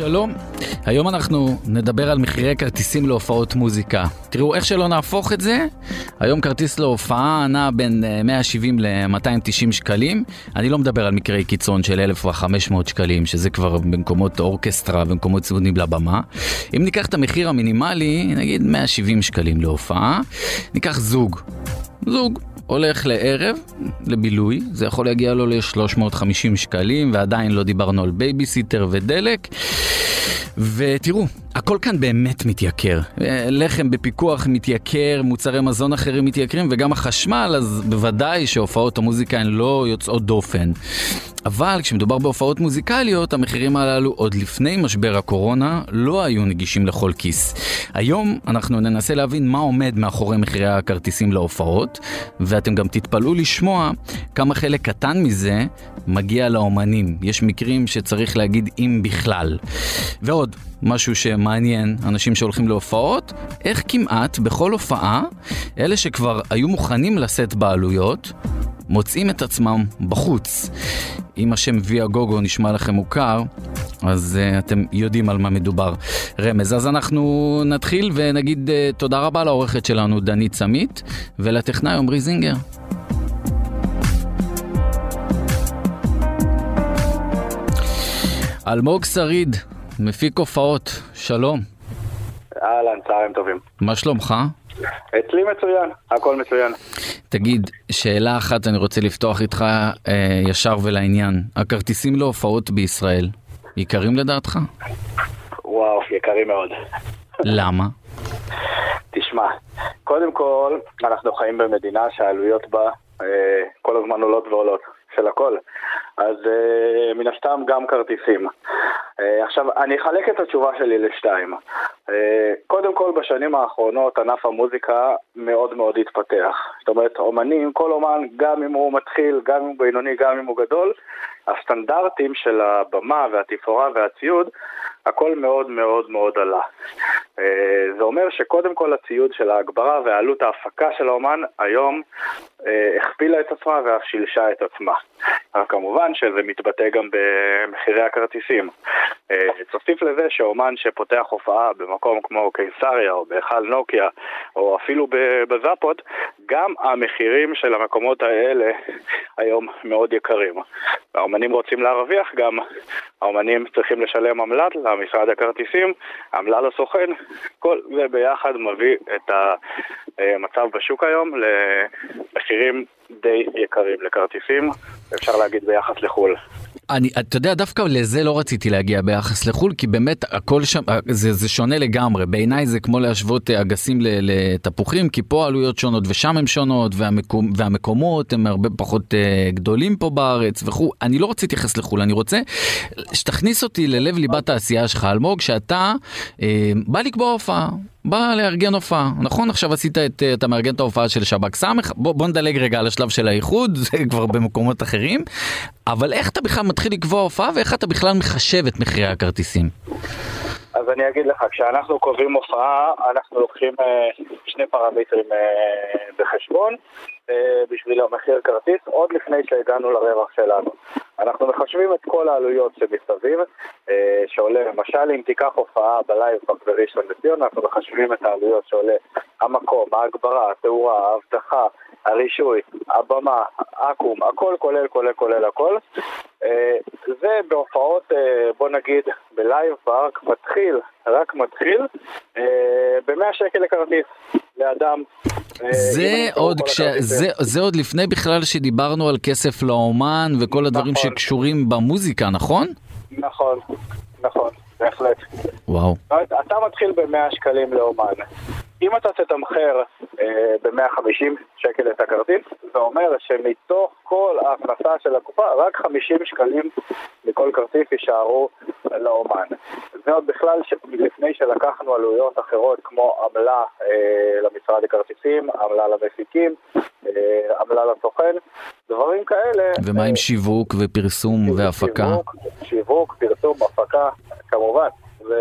שלום, היום אנחנו נדבר על מחירי כרטיסים להופעות מוזיקה. תראו, איך שלא נהפוך את זה, היום כרטיס להופעה נע בין 170 ל-290 שקלים. אני לא מדבר על מקרי קיצון של 1,500 שקלים, שזה כבר במקומות אורקסטרה, במקומות צמודים לבמה. אם ניקח את המחיר המינימלי, נגיד 170 שקלים להופעה, ניקח זוג. זוג, הולך לערב, לבילוי, זה יכול להגיע לו ל-350 שקלים, ועדיין לא דיברנו על בייביסיטר ודלק. ותראו, הכל כאן באמת מתייקר. לחם בפיקוח מתייקר, מוצרי מזון אחרים מתייקרים, וגם החשמל, אז בוודאי שהופעות המוזיקה הן לא יוצאות דופן. אבל כשמדובר בהופעות מוזיקליות, המחירים הללו עוד לפני משבר הקורונה לא היו נגישים לכל כיס. היום אנחנו ננסה להבין מה עומד מאחורי מחירי הכרטיסים להופעות, ואתם גם תתפלאו לשמוע כמה חלק קטן מזה מגיע לאומנים. יש מקרים שצריך להגיד אם בכלל. ועוד, משהו שמעניין אנשים שהולכים להופעות, איך כמעט בכל הופעה, אלה שכבר היו מוכנים לשאת בעלויות, מוצאים את עצמם בחוץ. אם השם ויה גוגו נשמע לכם מוכר, אז uh, אתם יודעים על מה מדובר. רמז. אז אנחנו נתחיל ונגיד uh, תודה רבה לעורכת שלנו דנית סמית ולטכנאי עמרי זינגר. אלמוג שריד, מפיק הופעות, שלום. אהלן, צהריים טובים. מה שלומך? אצלי מצוין, הכל מצוין. תגיד, שאלה אחת אני רוצה לפתוח איתך אה, ישר ולעניין. הכרטיסים להופעות בישראל, יקרים לדעתך? וואו, יקרים מאוד. למה? תשמע, קודם כל, אנחנו חיים במדינה שהעלויות בה אה, כל הזמן עולות ועולות, של הכל. אז uh, מן הסתם גם כרטיסים. Uh, עכשיו, אני אחלק את התשובה שלי לשתיים. Uh, קודם כל, בשנים האחרונות ענף המוזיקה מאוד מאוד התפתח. זאת אומרת, אומנים, כל אומן, גם אם הוא מתחיל, גם אם הוא בינוני, גם אם הוא גדול, הסטנדרטים של הבמה והתפאורה והציוד, הכל מאוד מאוד מאוד עלה. זה אומר שקודם כל הציוד של ההגברה ועלות ההפקה של האומן היום הכפילה את עצמה ואף שילשה את עצמה. אבל כמובן שזה מתבטא גם במחירי הכרטיסים. תוסיף לזה שאומן שפותח הופעה במקום כמו קיסריה או בהיכל נוקיה או אפילו בזאפות, גם המחירים של המקומות האלה היום מאוד יקרים. האומנים רוצים להרוויח גם, האומנים צריכים לשלם עמלה למשרד הכרטיסים, עמלה לסוכן, כל זה ביחד מביא את המצב בשוק היום למחירים די יקרים לכרטיסים, אפשר להגיד ביחס לחו"ל. אני, אתה יודע, דווקא לזה לא רציתי להגיע ביחס לחו"ל, כי באמת הכל שם, זה, זה שונה לגמרי. בעיניי זה כמו להשוות אגסים לתפוחים, כי פה העלויות שונות ושם הן שונות, והמקום, והמקומות הם הרבה פחות uh, גדולים פה בארץ וכו'. אני לא רוצה להתייחס לחו"ל, אני רוצה שתכניס אותי ללב ליבת העשייה שלך, אלמוג, שאתה uh, בא לקבוע הופעה. בא לארגן הופעה, נכון? עכשיו עשית את, אתה מארגן את ההופעה של שב"כ סמך, בוא, בוא נדלג רגע על השלב של האיחוד, זה כבר במקומות אחרים, אבל איך אתה בכלל מתחיל לקבוע הופעה ואיך אתה בכלל מחשב את מחירי הכרטיסים? אז אני אגיד לך, כשאנחנו קובעים הופעה, אנחנו לוקחים אה, שני פרמטרים אה, בחשבון אה, בשביל המחיר כרטיס, עוד לפני שהגענו לרווח שלנו. אנחנו מחשבים את כל העלויות שמסביב, שעולה, למשל אם תיקח הופעה בלייב פארק בראשון לציון, אנחנו מחשבים את העלויות שעולה המקום, ההגברה, התאורה, האבטחה, הרישוי, הבמה, אקו"ם, הכל כולל כולל כולל הכל. זה בהופעות, בוא נגיד, בלייב פארק מתחיל, רק מתחיל, ב-100 שקל לכרטיס לאדם. זה עוד, כש... זה, זה עוד לפני בכלל שדיברנו על כסף לאומן וכל הדברים נכון. שקשורים במוזיקה, נכון? נכון, נכון, בהחלט. וואו. אתה מתחיל ב-100 שקלים לאומן. אם אתה תתמחר אה, ב-150 שקל את הכרטיס, זה אומר שמתוך כל ההכנסה של הקופה, רק 50 שקלים מכל כרטיס יישארו לאומן. זה עוד בכלל ש... לפני שלקחנו עלויות אחרות כמו עמלה אה, למשרד הכרטיסים, עמלה למפיקים, אה, עמלה לסוכן, דברים כאלה. ומה עם אה, שיווק ופרסום והפקה? שיווק, שיווק, פרסום, הפקה, כמובן. ו...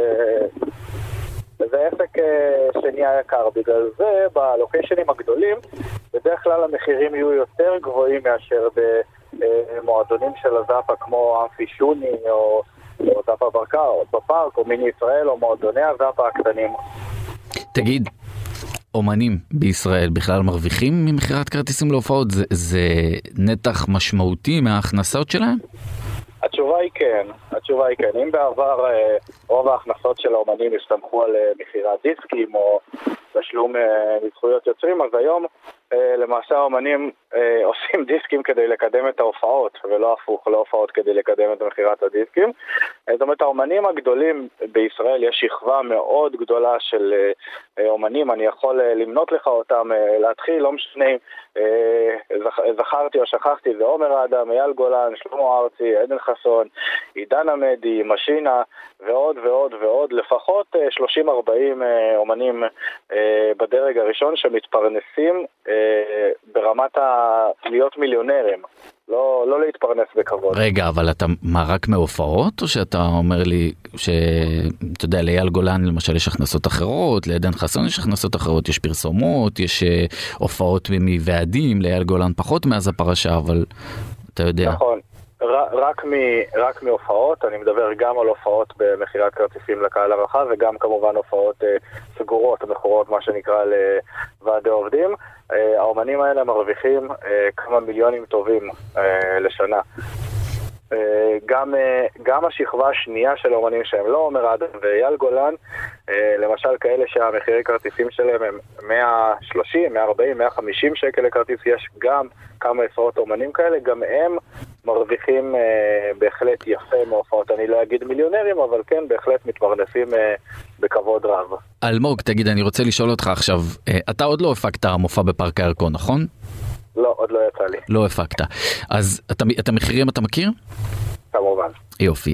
וזה עסק אה, שנהיה יקר. בגלל זה בלוקיישנים הגדולים, בדרך כלל המחירים יהיו יותר גבוהים מאשר במועדונים של הזאפה כמו אמפי שוני או או זאפה בפארק, או מיני ישראל, או מועדוני הזאפה הקטנים. תגיד, אומנים בישראל בכלל מרוויחים ממכירת כרטיסים להופעות? זה, זה נתח משמעותי מההכנסות שלהם? התשובה היא כן, התשובה היא כן. אם בעבר אה, רוב ההכנסות של האומנים הסתמכו על אה, מכירת דיסקים או תשלום מזכויות יוצרים, אז היום למעשה האומנים עושים דיסקים כדי לקדם את ההופעות, ולא הפוך, לא הופעות כדי לקדם את מכירת הדיסקים. זאת אומרת, האומנים הגדולים בישראל, יש שכבה מאוד גדולה של אומנים, אני יכול למנות לך אותם, להתחיל, לא משנה אם זכרתי או שכחתי, זה עומר אדם, אייל גולן, שלמה ארצי, עדן חסון, עידן עמדי, משינה ועוד ועוד ועוד, לפחות 30-40 אומנים בדרג הראשון שמתפרנסים ברמת ה... להיות מיליונרים. לא, לא להתפרנס בכבוד. רגע, אבל אתה מה, רק מהופעות, או שאתה אומר לי שאתה יודע, לאייל גולן למשל יש הכנסות אחרות, לעדן חסון יש הכנסות אחרות, יש פרסומות, יש הופעות מוועדים, לאייל גולן פחות מאז הפרשה, אבל אתה יודע. נכון. רק, מ, רק מהופעות, אני מדבר גם על הופעות במכירת כרטיסים לקהל הרחב וגם כמובן הופעות אה, סגורות, מכורות מה שנקרא לוועדי עובדים. אה, האומנים האלה מרוויחים אה, כמה מיליונים טובים אה, לשנה. אה, גם, אה, גם השכבה השנייה של האומנים שהם לא עומר אדם ואייל גולן, אה, למשל כאלה שהמחירי כרטיסים שלהם הם 130, 140, 150 שקל לכרטיס, יש גם כמה עשרות אומנים כאלה, גם הם מרוויחים אה, בהחלט יפה מהופעות, אני לא אגיד מיליונרים, אבל כן, בהחלט מתפרנסים אה, בכבוד רב. אלמוג, תגיד, אני רוצה לשאול אותך עכשיו, אה, אתה עוד לא הפקת מופע בפארק הירקון, נכון? לא, עוד לא יצא לי. לא הפקת. אז את המחירים אתה מכיר? כמובן. יופי.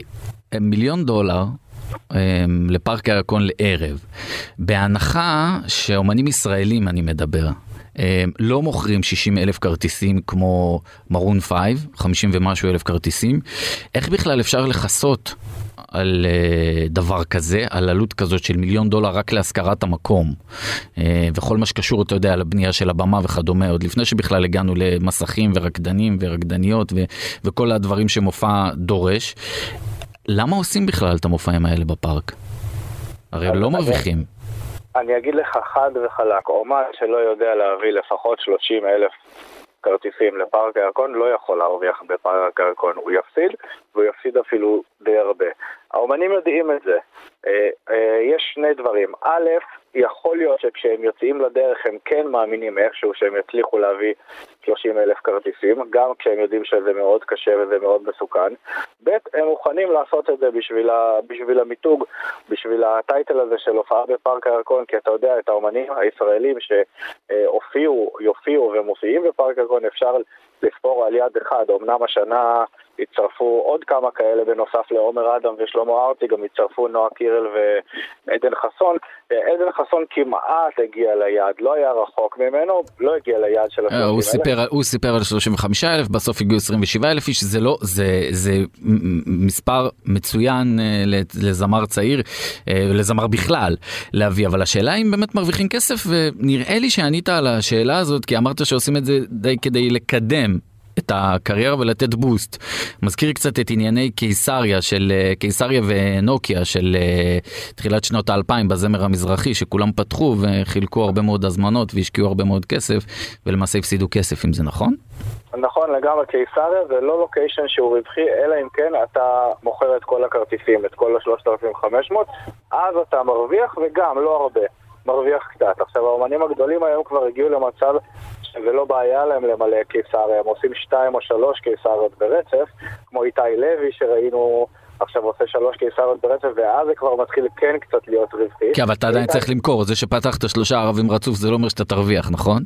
מיליון דולר לפארק הירקון לערב, בהנחה שאומנים ישראלים אני מדבר, לא מוכרים 60 אלף כרטיסים כמו מרון 5, 50 ומשהו אלף כרטיסים, איך בכלל אפשר לכסות על uh, דבר כזה, על עלות כזאת של מיליון דולר רק להשכרת המקום uh, וכל מה שקשור, אתה יודע, לבנייה של הבמה וכדומה, עוד לפני שבכלל הגענו למסכים ורקדנים ורקדניות ו- וכל הדברים שמופע דורש. למה עושים בכלל את המופעים האלה בפארק? הרי הם לא מרוויחים. אני אגיד לך חד וחלק, אומן שלא יודע להביא לפחות 30 אלף כרטיסים לפארק הירקון לא יכול להרוויח בפארק הירקון, הוא יפסיד, והוא יפסיד אפילו די הרבה. האומנים יודעים את זה. אה, אה, יש שני דברים. א', יכול להיות שכשהם יוצאים לדרך הם כן מאמינים איכשהו שהם יצליחו להביא 30 אלף כרטיסים, גם כשהם יודעים שזה מאוד קשה וזה מאוד מסוכן. ב', הם מוכנים לעשות את זה בשביל, ה, בשביל המיתוג, בשביל הטייטל הזה של הופעה בפארק הירקון, כי אתה יודע, את האומנים הישראלים שהופיעו, יופיעו ומופיעים בפארק הירקון אפשר לספור על יד אחד. אמנם השנה הצטרפו עוד כמה כאלה בנוסף לעומר אדם ושלמה ארצי, גם הצטרפו נועה קירל ועדן חסון. עדן חסון כמעט הגיע ליעד, לא היה רחוק ממנו, לא הגיע ליעד של ה-30 אלף. הוא סיפר על 35 אלף, בסוף הגיעו 27 אלף איש, זה לא, זה, זה מספר מצוין אה, לזמר צעיר, אה, לזמר בכלל, להביא, אבל השאלה אם באמת מרוויחים כסף, ונראה לי שענית על השאלה הזאת, כי אמרת שעושים את זה די כדי לקדם. את הקריירה ולתת בוסט. מזכיר קצת את ענייני קיסריה של אה, קיסריה ונוקיה של אה, תחילת שנות האלפיים בזמר המזרחי שכולם פתחו וחילקו הרבה מאוד הזמנות והשקיעו הרבה מאוד כסף ולמעשה הפסידו כסף אם זה נכון? נכון לגמרי, קיסריה זה לא לוקיישן שהוא רווחי, אלא אם כן אתה מוכר את כל הכרטיסים, את כל ה-3500, אז אתה מרוויח וגם לא הרבה, מרוויח קצת. עכשיו האומנים הגדולים היום כבר הגיעו למצב ולא בעיה להם למלא קיסריה, הם עושים שתיים או שלוש קיסריות ברצף, כמו איתי לוי שראינו עכשיו עושה שלוש קיסריות ברצף, ואז זה כבר מתחיל כן קצת להיות רווחי. כן, אבל אתה עדיין צריך למכור, זה שפתחת שלושה ערבים רצוף זה לא אומר שאתה תרוויח, נכון?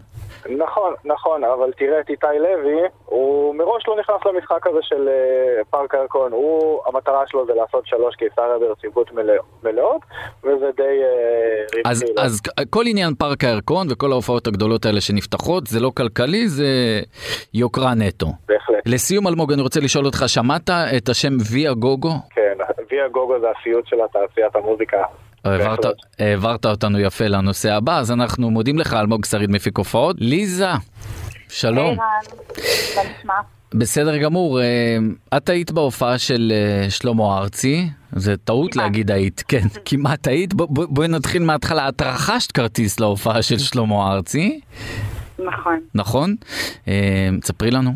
נכון, נכון, אבל תראה את איתי לוי, הוא מראש לא נכנס למשחק הזה של uh, פארק הירקון, הוא, המטרה שלו זה לעשות שלוש קיסריה ברציפות מלא, מלאות, וזה די uh, רווחי. אז, אז כל עניין פארק הירקון וכל ההופעות הגדולות האלה שנפתחות, זה לא כלכלי, זה יוקרה נטו. בהחלט. לסיום אלמוג, אני רוצה לשאול אותך, שמעת את השם ויה גוגו? כן, ויה גוגו זה הסיוט של התעשיית המוזיקה. העברת, העברת אותנו יפה לנושא הבא, אז אנחנו מודים לך, אלמוג שריד מפיק הופעות. ליזה, שלום. היי רן, מה נשמע? בסדר גמור, אה, את היית בהופעה של אה, שלמה ארצי, זה טעות כמעט. להגיד היית, כן, כמעט היית, בוא- בוא- בואי נתחיל מההתחלה, את רכשת כרטיס להופעה של שלמה ארצי, נכון. נכון? אה, תספרי לנו.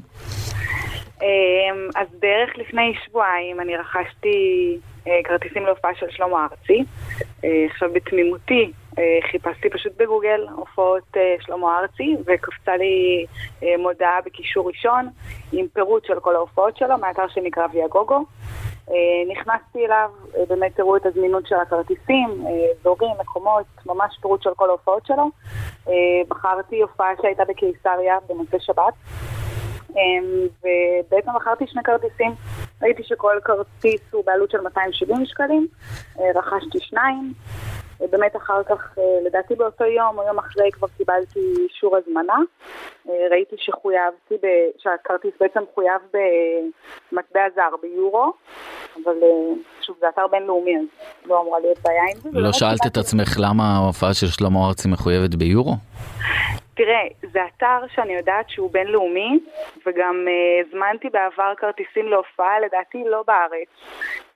אז בערך לפני שבועיים אני רכשתי אה, כרטיסים להופעה של שלמה ארצי. אה, עכשיו בתמימותי אה, חיפשתי פשוט בגוגל הופעות אה, שלמה ארצי וקפצה לי אה, מודעה בקישור ראשון עם פירוט של כל ההופעות שלו מאתר שנקרא ויאגוגו. אה, נכנסתי אליו, אה, באמת הראו את הזמינות של הכרטיסים, אה, אזורים, מקומות, ממש פירוט של כל ההופעות שלו. אה, בחרתי הופעה שהייתה בקיסריה במוצאי שבת. אמ, ובעצם מכרתי שני כרטיסים, ראיתי שכל כרטיס הוא בעלות של 270 שקלים, אה, רכשתי שניים, אה, באמת אחר כך, אה, לדעתי באותו יום או יום אחרי כבר קיבלתי אישור הזמנה, ראיתי שחויבתי, ב- שהכרטיס בעצם חויב במטבע זר, ביורו, אבל שוב זה אתר בינלאומי אז לא אמורה להיות בעיה עם זה. לא שאלת את עצמך למה ההופעה של שלמה ארצי מחויבת ביורו? תראה, זה אתר שאני יודעת שהוא בינלאומי, וגם uh, הזמנתי בעבר כרטיסים להופעה, לדעתי לא בארץ.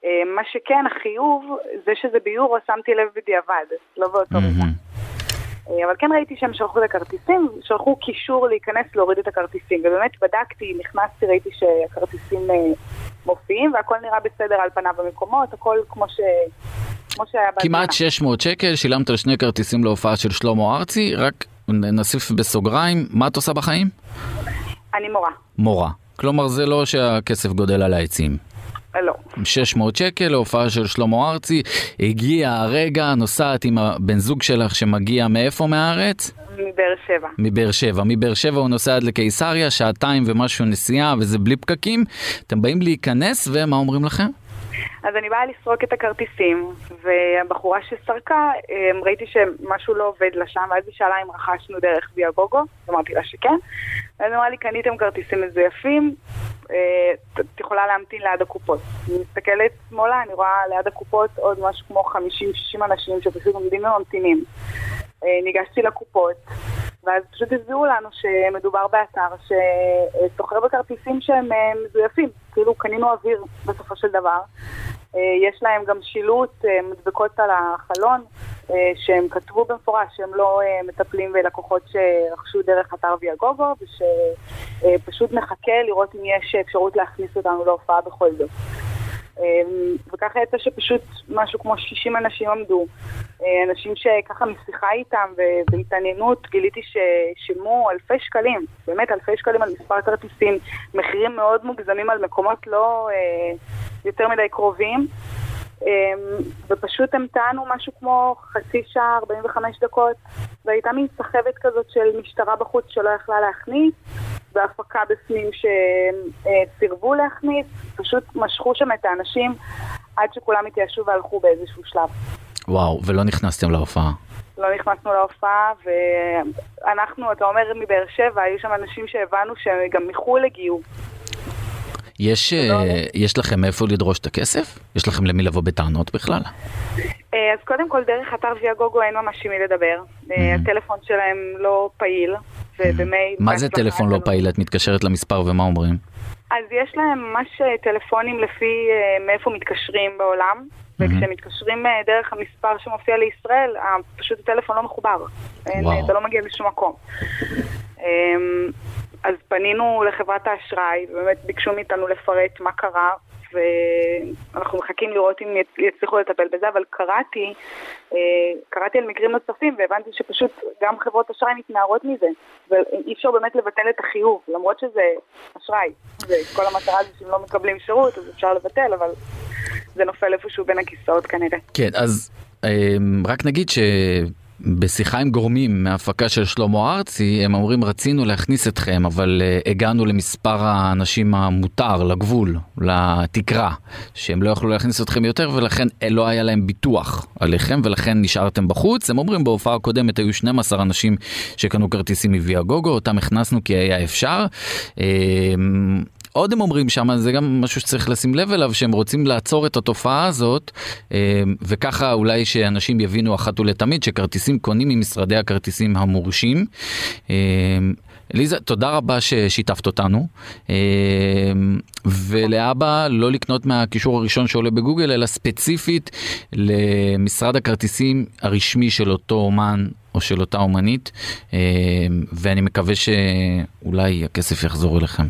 Uh, מה שכן, החיוב, זה שזה ביורו, שמתי לב בדיעבד, לא באותו רגע. Uh, אבל כן ראיתי שהם שלחו את הכרטיסים, שלחו קישור להיכנס להוריד את הכרטיסים, ובאמת בדקתי, נכנסתי, ראיתי שהכרטיסים מופיעים, והכל נראה בסדר על פניו במקומות, הכל כמו, ש... כמו שהיה. כמעט 600 שקל, שילמת על שני כרטיסים להופעה של שלמה ארצי, רק נוסיף בסוגריים, מה את עושה בחיים? אני מורה, מורה. כלומר זה לא שהכסף גודל על העצים. לא. 600 שקל להופעה של שלמה ארצי, הגיע הרגע, נוסעת עם הבן זוג שלך שמגיע מאיפה מהארץ? מבאר שבע. מבאר שבע. מבאר שבע הוא נוסע עד לקיסריה, שעתיים ומשהו נסיעה וזה בלי פקקים. אתם באים להיכנס ומה אומרים לכם? אז אני באה לסרוק את הכרטיסים, והבחורה שסרקה, אמ, ראיתי שמשהו לא עובד לה שם, ואז היא שאלה אם רכשנו דרך ויאגוגו, אמרתי לה שכן, ואז אמרה לי, קניתם כרטיסים מזויפים, אה, את יכולה להמתין ליד הקופות. אני מסתכלת שמאלה, אני רואה ליד הקופות עוד משהו כמו 50-60 אנשים שפשוט עומדים וממתינים. אה, ניגשתי לקופות, ואז פשוט הסבירו לנו שמדובר באתר שסוחר בכרטיסים שהם אה, מזויפים, כאילו קנינו אוויר בסופו של דבר. אה, יש להם גם שילוט, אה, מדבקות על החלון, שהם כתבו במפורש שהם לא מטפלים בלקוחות שרכשו דרך אתר ויאגוגו, ושפשוט נחכה לראות אם יש אפשרות להכניס אותנו להופעה בכל זאת. אמ, וככה יצא שפשוט משהו כמו 60 אנשים עמדו. אה, אנשים שככה משיחה איתם ובהתעניינות גיליתי ששילמו אלפי שקלים, באמת אלפי שקלים על מספר כרטיסים, מחירים מאוד מוגזמים על מקומות לא אה, יותר מדי קרובים. אמ, ופשוט המתנו משהו כמו חצי שעה, 45 דקות, והייתה מין סחבת כזאת של משטרה בחוץ שלא יכלה להכניס, והפקה בפנים שסירבו להכניס, פשוט משכו שם את האנשים עד שכולם התייאשו והלכו באיזשהו שלב. וואו, ולא נכנסתם להופעה. לא נכנסנו להופעה, ואנחנו, אתה אומר מבאר שבע, היו שם אנשים שהבנו שגם מחו"ל הגיעו. יש, אה, יש לכם איפה לדרוש את הכסף? יש לכם למי לבוא בטענות בכלל? אה, אז קודם כל, דרך אתר ויאגוגו אין ממש עם מי לדבר. אה, הטלפון שלהם לא פעיל, ובמייל... מה זה טלפון לא פעיל? את מתקשרת למספר ומה אומרים? אז יש להם ממש טלפונים לפי מאיפה מתקשרים בעולם, וכשהם מתקשרים אה, דרך המספר שמופיע לישראל, פשוט הטלפון לא מחובר. וואו. אתה לא מגיע לשום מקום. אז פנינו לחברת האשראי, ובאמת ביקשו מאיתנו לפרט מה קרה, ואנחנו מחכים לראות אם יצ- יצליחו לטפל בזה, אבל קראתי, אה, קראתי על מקרים נוספים והבנתי שפשוט גם חברות אשראי מתנערות מזה, ואי אפשר באמת לבטל את החיוב, למרות שזה אשראי. וכל המטרה זה שהם לא מקבלים שירות, אז אפשר לבטל, אבל זה נופל איפשהו בין הכיסאות כנראה. כן, אז אה, רק נגיד שבשיחה עם גורמים מההפקה של שלמה ארצי, הם אומרים רצינו להכניס אתכם, אבל אה, הגענו למספר האנשים המותר, לגבול, לתקרה, שהם לא יכלו להכניס אתכם יותר ולכן אה, לא היה להם ביטוח עליכם ולכן נשארתם בחוץ. הם אומרים בהופעה הקודמת היו 12 אנשים שקנו כרטיסים מוויאגוגו, אותם הכנסנו כי היה אפשר. אה, עוד הם אומרים שם, זה גם משהו שצריך לשים לב אליו, שהם רוצים לעצור את התופעה הזאת, אה, וככה אולי שאנשים יבינו אחת ולתמיד שכרטיסים קונים ממשרדי הכרטיסים המורשים. אה, ליזה, תודה רבה ששיתפת אותנו, אה, ולאבא לא לקנות מהקישור הראשון שעולה בגוגל, אלא ספציפית למשרד הכרטיסים הרשמי של אותו אומן או של אותה אומנית, ואני מקווה שאולי הכסף יחזור אליכם.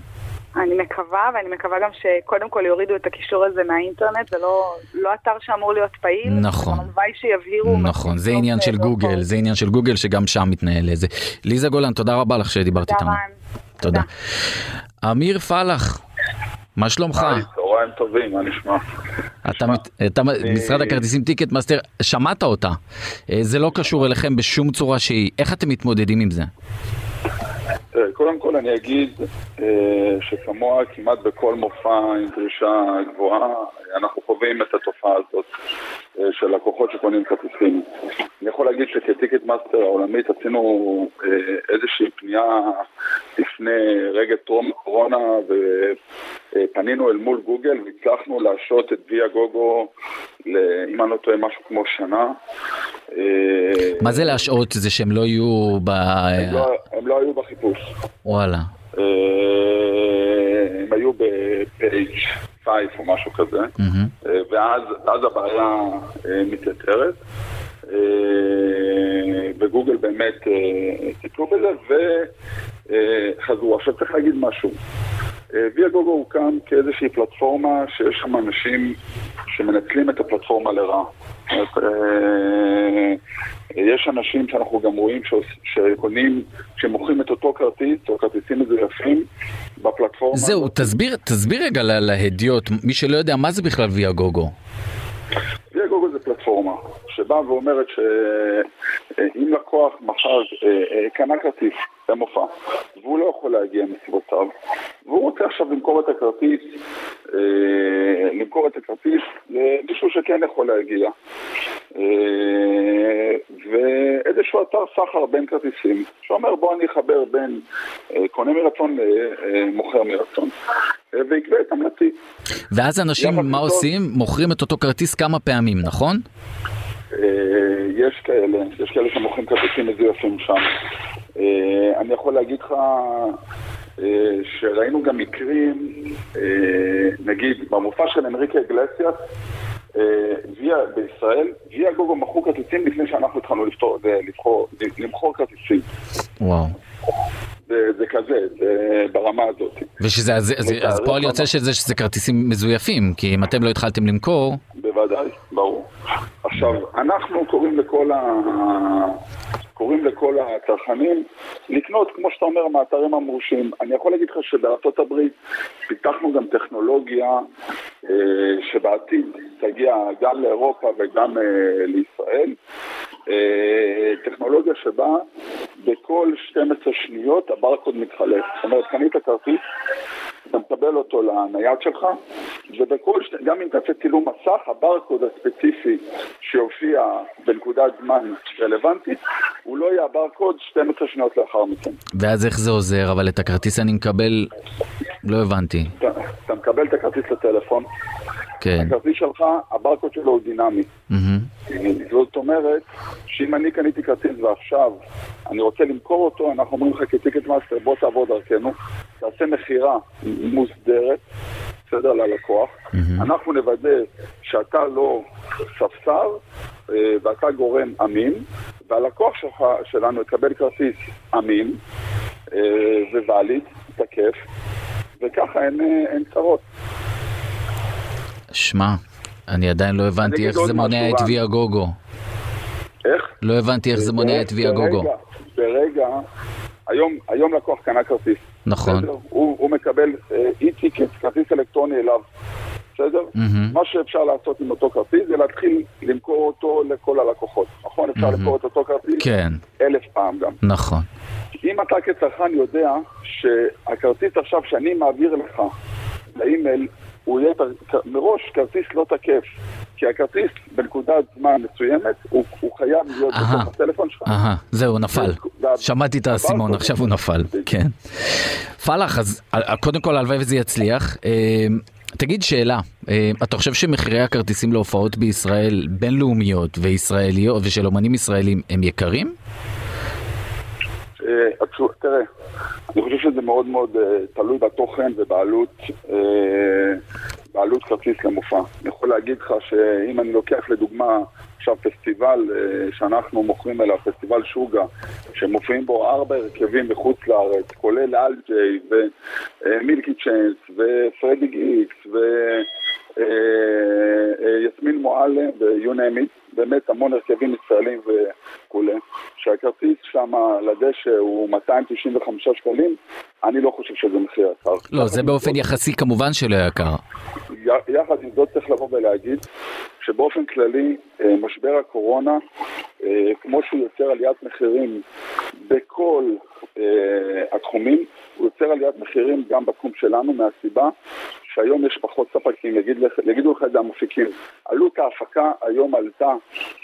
אני מקווה, ואני מקווה גם שקודם כל יורידו את הקישור הזה מהאינטרנט, זה לא, לא אתר שאמור להיות פעיל. נכון. הלוואי שיבהירו. נכון, זה עניין של גוגל, זה עניין של גוגל שגם שם מתנהל איזה. ליזה גולן, תודה רבה לך שדיברת איתנו. תודה. אמיר פלח, מה שלומך? צהריים טובים, מה נשמע? אתה ממשרד הכרטיסים טיקט מאסטר, שמעת אותה. אה, זה לא קשור אליכם בשום צורה שהיא. איך אתם מתמודדים עם זה? קודם כל אני אגיד אה, שכמוה כמעט בכל מופע עם דרישה גבוהה, אנחנו חווים את התופעה הזאת. אה, של לקוחות שקונים כרטיסים. אני יכול להגיד שכטיקט מאסטר העולמית עשינו אה, איזושהי פנייה לפני רגע טרום הקורונה ופנינו אל מול גוגל והצלחנו להשעות את ויאגוגו, אם אני לא טועה, משהו כמו שנה. מה זה להשעות? זה שהם לא יהיו ב... הם לא, הם לא היו בחיפוש. וואלה. הם היו בפייג' 5 או משהו כזה, ואז, ואז הבעיה מתייתרת. וגוגל באמת טיפלו בזה וחזרו. עכשיו צריך להגיד משהו. ויה גוגו הוקם כאיזושהי פלטפורמה שיש שם אנשים שמנצלים את הפלטפורמה לרעה. יש אנשים שאנחנו גם רואים שקונים, שמוכרים את אותו כרטיס, או כרטיסים מזויפים, בפלטפורמה. זהו, תסביר, תסביר רגע להדיוט, מי שלא יודע, מה זה בכלל ויה גוגו? ויה גוגו זה פלטפורמה שבאה ואומרת שאם לקוח מחר קנה כרטיס למופע והוא לא יכול להגיע מסיבותיו והוא רוצה עכשיו למכור את הכרטיס למכור את הכרטיס למישהו שכן יכול להגיע ואיזשהו אתר סחר בין כרטיסים שאומר בוא אני אחבר בין קונה מרצון למוכר מרצון ויקבע את המלצי. ואז אנשים מה עושים? מוכרים את אותו כרטיס כמה פעמים, נכון? יש כאלה, יש כאלה שמוכרים כרטיסים מזויפים שם. אני יכול להגיד לך שראינו גם מקרים, נגיד במופע של אנריקה אגלסיאס, ויה בישראל, ויה גוגו מכרו כרטיסים לפני שאנחנו התחלנו למכור כרטיסים. וואו. זה, זה כזה, זה ברמה הזאת. ושזה, אז, אז, אז פועל יוצא שזה שזה כרטיסים מזויפים, כי אם אתם לא התחלתם למכור... בוודאי, ברור. עכשיו, אנחנו קוראים לכל ה... קוראים לכל הצרכנים לקנות, כמו שאתה אומר, מהאתרים המורשים. אני יכול להגיד לך שבארצות הברית פיתחנו גם טכנולוגיה אה, שבעתיד תגיע גם לאירופה וגם אה, לישראל. אה, טכנולוגיה שבה בכל 12 שניות הברקוד מתחלף. זאת אומרת, קנית כרטיס, אתה מקבל אותו לנייד שלך, ובכל. גם אם תעשה צילום מסך, הברקוד הספציפי שיופיע בנקודת זמן רלוונטית, הוא לא יהיה הברקוד 12 שניות לאחר מכן. ואז איך זה עוזר? אבל את הכרטיס אני מקבל, לא הבנתי. אתה, אתה מקבל את הכרטיס לטלפון, כן. הכרטיס שלך, הברקוד שלו הוא דינמי. Mm-hmm. זאת אומרת, שאם אני קניתי כרטיס ועכשיו אני רוצה למכור אותו, אנחנו אומרים לך כ Ticketmaster, בוא תעבור דרכנו, תעשה מכירה מוסדרת, בסדר, ללקוח. Mm-hmm. אנחנו נוודא שאתה לא ספסר ואתה גורם אמין, והלקוח שלך, שלנו יקבל כרטיס אמין וואליד, תקף, וככה אין, אין צרות. שמע, אני עדיין לא הבנתי איך זה מונע את ויה גוגו. איך? לא הבנתי איך זה מונע את ויה גוגו. ברגע, היום, היום לקוח קנה כרטיס. נכון. הוא, הוא מקבל אי-טיקט, כרטיס אלקטרוני אליו. בסדר? Mm-hmm. מה שאפשר לעשות עם אותו כרטיס זה להתחיל למכור אותו לכל הלקוחות. נכון? אפשר mm-hmm. למכור את אותו כרטיס כן. אלף פעם גם. נכון. אם אתה כצרכן יודע שהכרטיס עכשיו שאני מעביר לך לאימייל הוא יהיה מראש כרטיס לא תקף, כי הכרטיס בנקודת זמן מסוימת הוא, הוא חייב להיות בתוך הטלפון שלך. אהה, זהו, נפל. שמעתי את האסימון, עכשיו הוא נפל, כן. פלאח, אז קודם כל הלוואי וזה יצליח. תגיד שאלה, אתה חושב שמחירי הכרטיסים להופעות בישראל בינלאומיות וישראליות ושל אומנים ישראלים הם יקרים? תראה, אני חושב שזה מאוד מאוד uh, תלוי בתוכן ובעלות uh, בעלות כרטיס למופע. אני יכול להגיד לך שאם אני לוקח לדוגמה עכשיו פסטיבל שאנחנו מוכרים אליו, פסטיבל שוגה, שמופיעים בו ארבע הרכבים מחוץ לארץ, כולל אלג'יי ומילקי צ'אנס ופרדי גיקס ו... יסמין מועלם ו-you name it, באמת המון הרכבים ישראלים וכולי, שהכרטיס שם לדשא הוא 295 שקלים, אני לא חושב שזה מחיר יקר. לא, זה באופן יחסי כמובן שלא יקר. יחד עם זאת צריך לבוא ולהגיד שבאופן כללי אה, משבר הקורונה, אה, כמו שהוא יוצר עליית מחירים בכל אה, התחומים, הוא יוצר עליית מחירים גם בתחום שלנו מהסיבה שהיום יש פחות ספקים, יגיד, יגידו לך את זה המפיקים. עלות ההפקה היום עלתה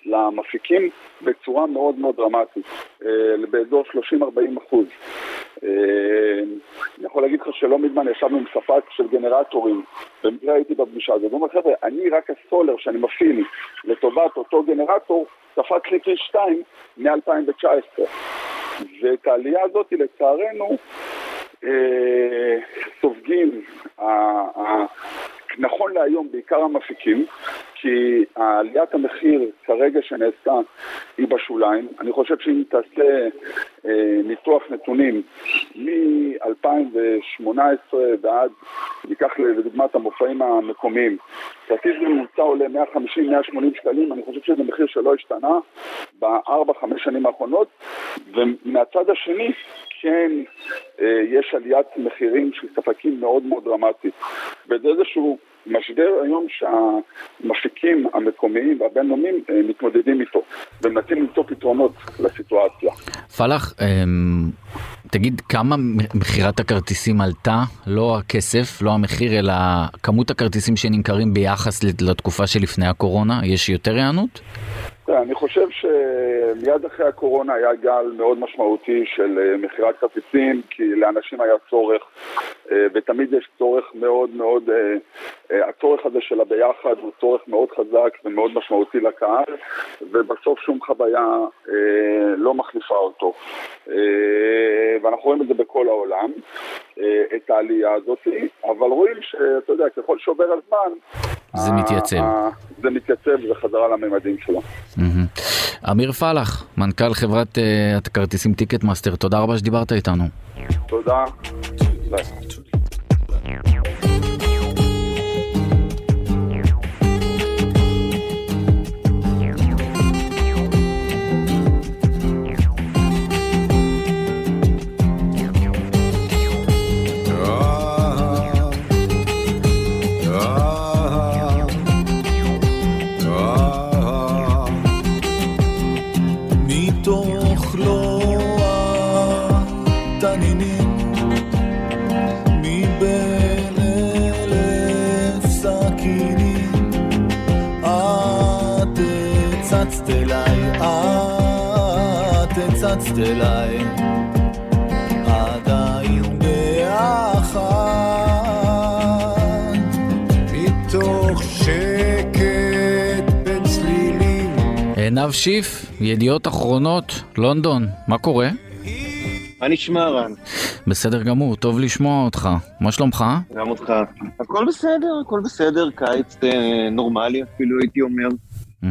למפיקים בצורה מאוד מאוד דרמטית, אה, באזור 30-40 אחוז. אה, אני יכול להגיד לך שלא מזמן ישבנו עם ספק של גנרטורים, במקרה הייתי בפגישה הזאת, הוא אומר חבר'ה, אני רק הסולר שאני מפעיל לטובת אותו גנרטור, קפץ לי פי 2 מ-2019. ואת העלייה הזאת לצערנו סופגים, נכון להיום בעיקר המפיקים, כי עליית המחיר כרגע שנעשתה היא בשוליים. אני חושב שאם תעשה אה, ניתוח נתונים מ-2018 ועד, ניקח לדוגמה את המופעים המקומיים, כרטיס ממוצע עולה 150-180 שקלים, אני חושב שזה מחיר שלא השתנה בארבע-חמש שנים האחרונות, ומהצד השני כן אה, יש עליית מחירים של ספקים מאוד מאוד דרמטית, וזה איזשהו משבר היום שהמפיקים המקומיים והבינלאומיים אה, מתמודדים איתו ומנסים למצוא פתרונות לסיטואציה. פלאח, אמ, תגיד כמה מכירת הכרטיסים עלתה, לא הכסף, לא המחיר, אלא כמות הכרטיסים שנמכרים ביחס לתקופה שלפני הקורונה, יש יותר היענות? אני חושב שמיד אחרי הקורונה היה גל מאוד משמעותי של אה, מכירת כרטיסים, כי לאנשים היה צורך, אה, ותמיד יש צורך מאוד מאוד, אה, הצורך הזה של הביחד הוא צורך מאוד חזק ומאוד משמעותי לקהל, ובסוף שום חוויה לא מחליפה אותו. ואנחנו רואים את זה בכל העולם, את העלייה הזאת, אבל רואים שאתה יודע, ככל שעובר הזמן, זה מתייצב. זה מתייצב וחזרה לממדים שלו. אמיר פלח, מנכ"ל חברת אה, הכרטיסים Ticketmaster, תודה רבה שדיברת איתנו. תודה. רצת אליי עדיין ביחד מתוך שקט בין צלילים עינב שיף, ידיעות אחרונות, לונדון, מה קורה? מה נשמע רן? בסדר גמור, טוב לשמוע אותך. מה שלומך? גם אותך. הכל בסדר, הכל בסדר, קיץ אה, נורמלי אפילו הייתי אומר.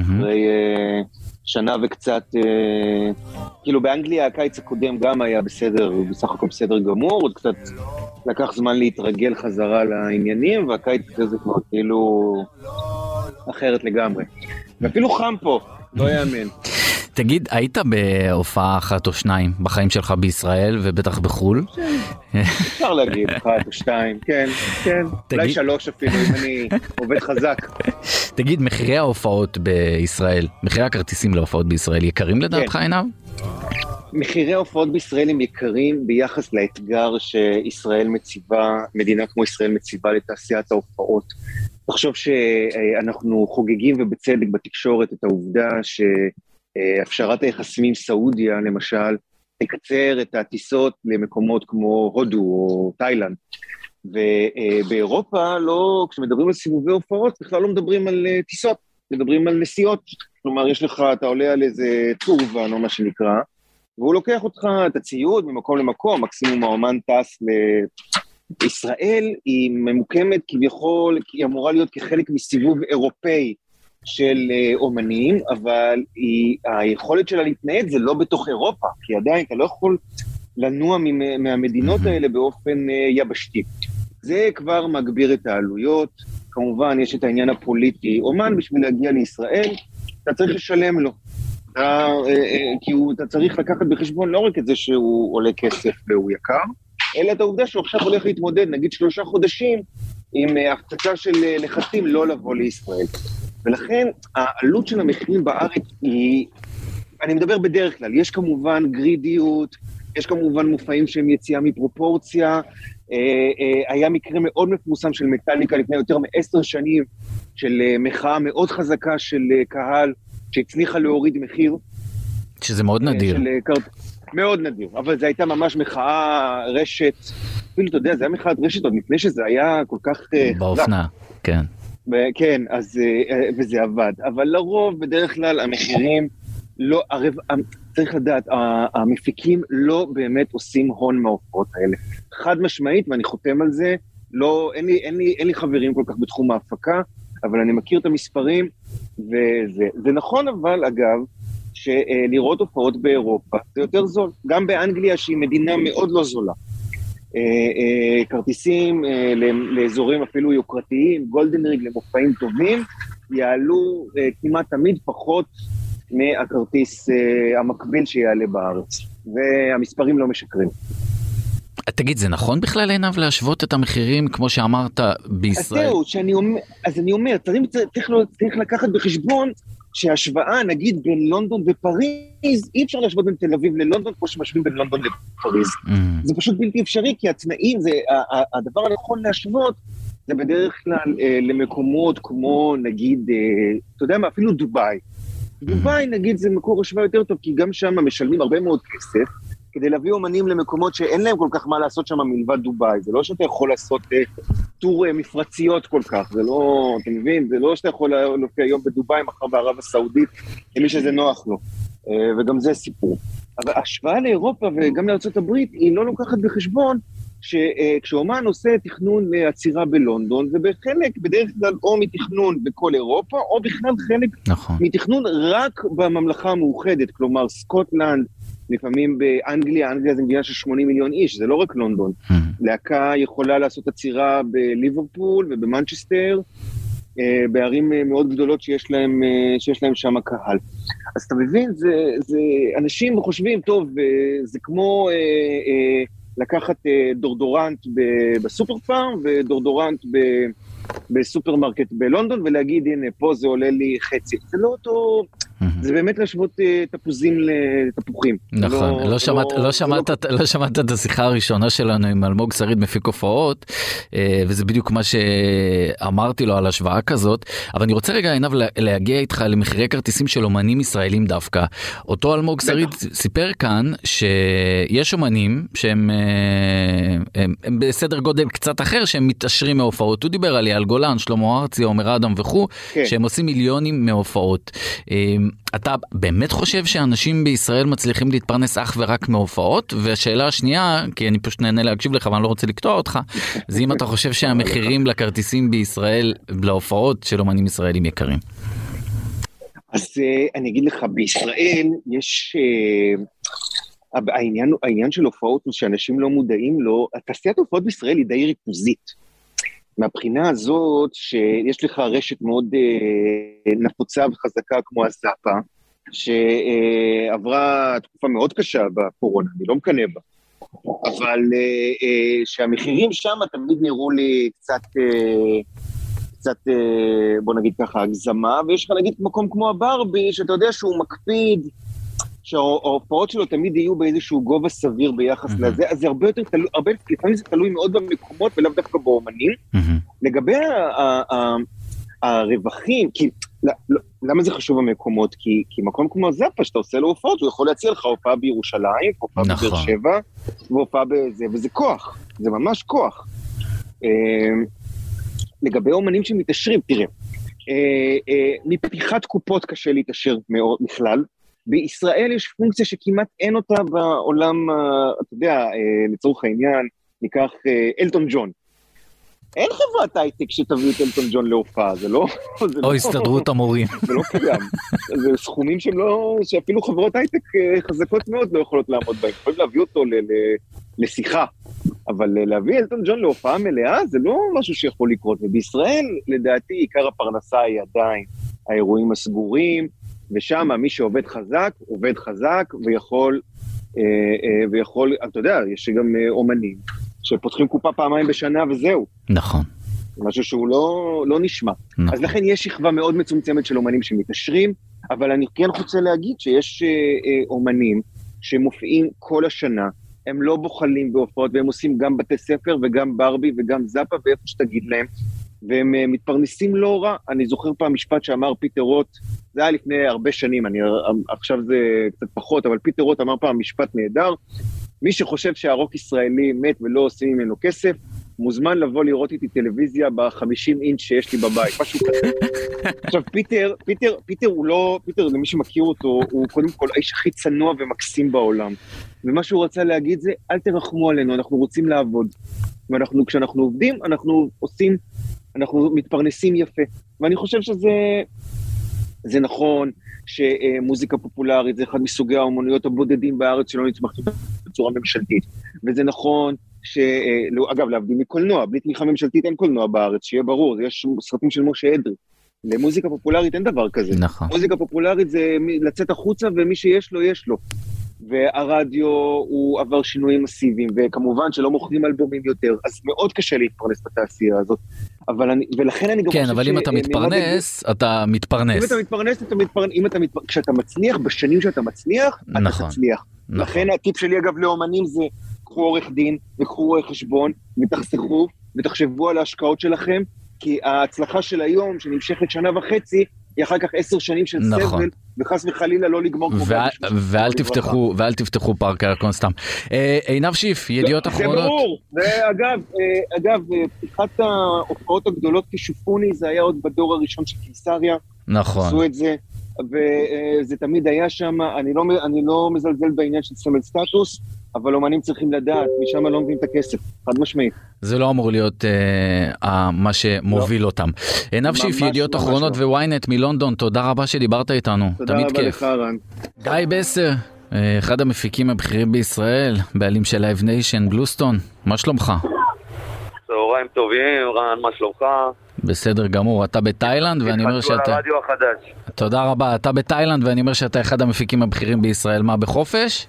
אחרי אה, שנה וקצת, אה, כאילו באנגליה הקיץ הקודם גם היה בסדר, בסך הכל בסדר גמור, עוד קצת לקח זמן להתרגל חזרה לעניינים, והקיץ הזה כבר כאילו אחרת לגמרי. ואפילו חם פה, לא יאמן. תגיד, היית בהופעה אחת או שניים בחיים שלך בישראל ובטח בחו"ל? אפשר להגיד, אחת או שתיים, כן, כן, אולי שלוש אפילו, אם אני עובד חזק. תגיד, מחירי ההופעות בישראל, מחירי הכרטיסים להופעות בישראל יקרים לדעתך כן. עיניו? מחירי ההופעות בישראל הם יקרים ביחס לאתגר שישראל מציבה, מדינה כמו ישראל מציבה לתעשיית ההופעות. תחשוב שאנחנו חוגגים ובצדק בתקשורת את העובדה ש... אה, הפשרת היחסים עם סעודיה, למשל, תקצר את הטיסות למקומות כמו הודו או תאילנד. ובאירופה לא, כשמדברים על סיבובי הופעות, בכלל לא מדברים על אה, טיסות, מדברים על נסיעות. כלומר, יש לך, אתה עולה על איזה טורבן או מה שנקרא, והוא לוקח אותך, את הציוד, ממקום למקום, מקסימום האומן טס ל... ישראל היא ממוקמת כביכול, היא אמורה להיות כחלק מסיבוב אירופאי של אה, אומנים, אבל היא, היכולת שלה להתנייד זה לא בתוך אירופה, כי עדיין אתה לא יכול לנוע מהמדינות האלה באופן אה, יבשתי. זה כבר מגביר את העלויות, כמובן יש את העניין הפוליטי. אומן בשביל להגיע לישראל, אתה צריך לשלם לו. אתה, אה, כי הוא, אתה צריך לקחת בחשבון לא רק את זה שהוא עולה כסף והוא יקר, אלא את העובדה שהוא עכשיו הולך להתמודד, נגיד שלושה חודשים, עם הפצצה של לחצים לא לבוא לישראל. ולכן העלות של המחירים בארץ היא, אני מדבר בדרך כלל, יש כמובן גרידיות, יש כמובן מופעים שהם יציאה מפרופורציה. אה, אה, היה מקרה מאוד מפורסם של מטאליקה לפני יותר מעשר שנים, של אה, מחאה מאוד חזקה של קהל, שהצליחה להוריד מחיר. שזה מאוד נדיר. של, מאוד נדיר, אבל זו הייתה ממש מחאה רשת, אפילו, אתה יודע, זה היה מחאת רשת עוד לפני שזה היה כל כך חזק. באופנה, כן. כן, אז, אה, אה, וזה עבד. אבל לרוב, בדרך כלל, המחירים לא, הרב, צריך לדעת, המפיקים לא באמת עושים הון מההופעות האלה. חד משמעית, ואני חותם על זה, לא, אין לי, אין לי, אין לי חברים כל כך בתחום ההפקה, אבל אני מכיר את המספרים, וזה. זה נכון אבל, אגב, שלראות הופעות באירופה זה יותר זול. גם באנגליה, שהיא מדינה מאוד לא זולה. אה, אה, כרטיסים אה, לאזורים אפילו יוקרתיים, גולדן ריג למופעים טובים, יעלו כמעט תמיד פחות מהכרטיס המקביל שיעלה בארץ. והמספרים לא משקרים. תגיד, זה נכון בכלל עיניו להשוות את המחירים, כמו שאמרת, בישראל? אז זהו, שאני אומר, אז אני אומר, צריך, צריך, צריך לקחת בחשבון שהשוואה, נגיד, בין לונדון ופריז, אי אפשר להשוות בין תל אביב ללונדון כמו שמשווים בין לונדון לפריז. Mm. זה פשוט בלתי אפשרי, כי התנאים, זה, הדבר הנכון להשוות, זה בדרך כלל אה, למקומות כמו, נגיד, אה, אתה יודע מה, אפילו דובאי. Mm. דובאי, נגיד, זה מקור השוואה יותר טוב, כי גם שם משלמים הרבה מאוד כסף, כדי להביא אומנים למקומות שאין להם כל כך מה לעשות שם מלבד דובאי. זה לא שאתה יכול לעשות אה, טור אה, מפרציות כל כך, זה לא, אתה מבין? זה לא שאתה יכול להופיע היום בדובאי, מחר בערב הסעודית, למי שזה נוח לו. אה, וגם זה סיפור. אבל השוואה לאירופה וגם לארה"ב, היא לא לוקחת בחשבון שכשאומן עושה תכנון עצירה בלונדון, זה בחלק, בדרך כלל, או מתכנון בכל אירופה, או בכלל חלק נכון. מתכנון רק בממלכה המאוחדת, כלומר סקוטלנד, לפעמים באנגליה, אנגליה זה מדינה של 80 מיליון איש, זה לא רק לונדון. Hmm. להקה יכולה לעשות עצירה בליברפול ובמנצ'סטר, אה, בערים אה, מאוד גדולות שיש להם, אה, שיש להם שם קהל. אז אתה מבין, זה, זה, אנשים חושבים, טוב, זה כמו אה, אה, לקחת דאודורנט בסופר פארם ודאודורנט ב... בסופרמרקט בלונדון ולהגיד, הנה, פה זה עולה לי חצי. זה לא אותו... זה באמת להשוות אה, תפוזים לתפוחים. נכון, לא, לא, שמעת, לא, לא, שמעת, לא... לא שמעת את השיחה הראשונה שלנו עם אלמוג שריד מפיק הופעות, אה, וזה בדיוק מה שאמרתי לו על השוואה כזאת, אבל אני רוצה רגע עיניו להגיע איתך למחירי כרטיסים של אומנים ישראלים דווקא. אותו אלמוג שריד סיפר כאן שיש אומנים שהם אה, הם, הם בסדר גודל קצת אחר שהם מתעשרים מהופעות, הוא דיבר על אייל גולן, שלמה ארצי, עומר אדם וכו', כן. שהם עושים מיליונים מהופעות. אתה באמת חושב שאנשים בישראל מצליחים להתפרנס אך ורק מהופעות? והשאלה השנייה, כי אני פשוט נהנה להקשיב לך ואני לא רוצה לקטוע אותך, זה אם אתה חושב שהמחירים לכרטיסים בישראל, להופעות של אומנים ישראלים יקרים. אז אה, אני אגיד לך, בישראל יש... אה, העניין, העניין של הופעות הוא שאנשים לא מודעים לו, תעשיית הופעות בישראל היא די ריכוזית. מהבחינה הזאת שיש לך רשת מאוד אה, נפוצה וחזקה כמו הזאפה, שעברה תקופה מאוד קשה בקורונה, אני לא מקנא בה, אבל אה, אה, שהמחירים שם תמיד נראו לי קצת, אה, קצת, אה, בוא נגיד ככה, הגזמה, ויש לך נגיד מקום כמו הברבי, שאתה יודע שהוא מקפיד, שההופעות שלו תמיד יהיו באיזשהו גובה סביר ביחס mm-hmm. לזה, אז זה הרבה יותר תלוי, הרבה, לפעמים זה תלוי מאוד במקומות ולאו דווקא באומנים. Mm-hmm. לגבי הרווחים, כי לא, למה זה חשוב המקומות? כי, כי מקום כמו זאפה, שאתה עושה לו הופעות, הוא יכול להציע לך הופעה בירושלים, הופעה נכון. בבאר שבע, והופעה בזה, וזה כוח, זה ממש כוח. אמ, לגבי אומנים שמתעשרים, תראה, אה, אה, מפתיחת קופות קשה להתעשר מאוד בכלל, בישראל יש פונקציה שכמעט אין אותה בעולם, אה, אתה יודע, אה, לצורך העניין, ניקח אה, אלטון ג'ון. אין חברת הייטק שתביא את אלטון ג'ון להופעה, זה לא... זה או לא- הסתדרות המורים. זה לא קיים. זה סכומים שהם לא... שאפילו חברות הייטק חזקות מאוד לא יכולות לעמוד בהם. יכולים להביא אותו ל- ל- לשיחה, אבל להביא אלטון ג'ון להופעה מלאה זה לא משהו שיכול לקרות. ובישראל, לדעתי, עיקר הפרנסה היא עדיין האירועים הסגורים, ושם מי שעובד חזק, עובד חזק ויכול, אה, אה, ויכול, אתה יודע, יש גם אה, אומנים שפותחים קופה פעמיים בשנה וזהו. נכון, משהו שהוא לא, לא נשמע. נכון. אז לכן יש שכבה מאוד מצומצמת של אומנים שמתעשרים, אבל אני כן רוצה להגיד שיש אה, אה, אומנים שמופיעים כל השנה, הם לא בוחלים בהופעות, והם עושים גם בתי ספר וגם ברבי וגם זאפה ואיפה שתגיד להם, והם אה, מתפרנסים לא רע. אני זוכר פעם משפט שאמר פיטר רוט, זה היה לפני הרבה שנים, אני, עכשיו זה קצת פחות, אבל פיטר רוט אמר פעם משפט נהדר, מי שחושב שהרוק ישראלי מת ולא עושים ממנו כסף, מוזמן לבוא לראות איתי טלוויזיה ב-50 אינץ' שיש לי בבית, משהו כזה. עכשיו, פיטר, פיטר, פיטר הוא לא, פיטר, למי שמכיר אותו, הוא קודם כל האיש הכי צנוע ומקסים בעולם. ומה שהוא רצה להגיד זה, אל תרחמו עלינו, אנחנו רוצים לעבוד. ואנחנו, כשאנחנו עובדים, אנחנו עושים, אנחנו מתפרנסים יפה. ואני חושב שזה זה נכון שמוזיקה פופולרית זה אחד מסוגי האומנויות הבודדים בארץ שלא נתמכת בצורה ממשלתית. וזה נכון ש... אה, לא, אגב, להבדיל מקולנוע, בלי תמיכה ממשלתית אין קולנוע בארץ, שיהיה ברור, יש סרטים של משה אדרי. למוזיקה פופולרית אין דבר כזה. נכון. מוזיקה פופולרית זה לצאת החוצה ומי שיש לו, יש לו. והרדיו הוא עבר שינויים מסיביים, וכמובן שלא מוכרים אלבומים יותר, אז מאוד קשה להתפרנס בתעשייה הזאת. אבל אני, ולכן אני גם כן, חושב אבל אם אתה שנראה מתפרנס, אתה אם מתפרנס. אתה מתפרנס, אתה מתפרנס, אם אתה מתפרנס, כשאתה מצליח, בשנים שאתה מצליח, נכון, אתה תצליח. נכון. לכן הטיפ שלי אגב לאומנים זה, קחו עורך דין וקחו רואה חשבון ותחסכו ותחשבו על ההשקעות שלכם, כי ההצלחה של היום, שנמשכת שנה וחצי, היא אחר כך עשר שנים של נכון. סבל, וחס וחלילה לא לגמור כמו... ואל- ואל לברכה. תפתחו, ואל תפתחו פארק הירקון סתם. אה, עינב שיף, ידיעות זה אחרונות. ברור, ואגב, אה, אגב, אה, פתיחת ההופעות הגדולות כשופוני זה היה עוד בדור הראשון של קיסריה, נכון. עשו את זה, וזה תמיד היה שם, אני לא, אני לא מזלזל בעניין של סמל סטטוס, אבל אומנים צריכים לדעת, משם לא מביאים את הכסף, חד משמעית. זה לא אמור להיות אה, מה שמוביל אותם. עינב שיף, ידיעות אחרונות לא. ו ynet מלונדון, תודה רבה שדיברת איתנו, תודה תמיד רבה כיף. לך, רן. גיא בסר, אה, אחד המפיקים הבכירים בישראל, בעלים של Live Nation, Bluestone, מה שלומך? צהריים טובים, רן, מה שלומך? בסדר גמור, אתה בתאילנד ואני אומר התחדשו על שאתה... הרדיו החדש. תודה רבה, אתה בתאילנד ואני אומר שאתה אחד המפיקים הבכירים בישראל, מה בחופש?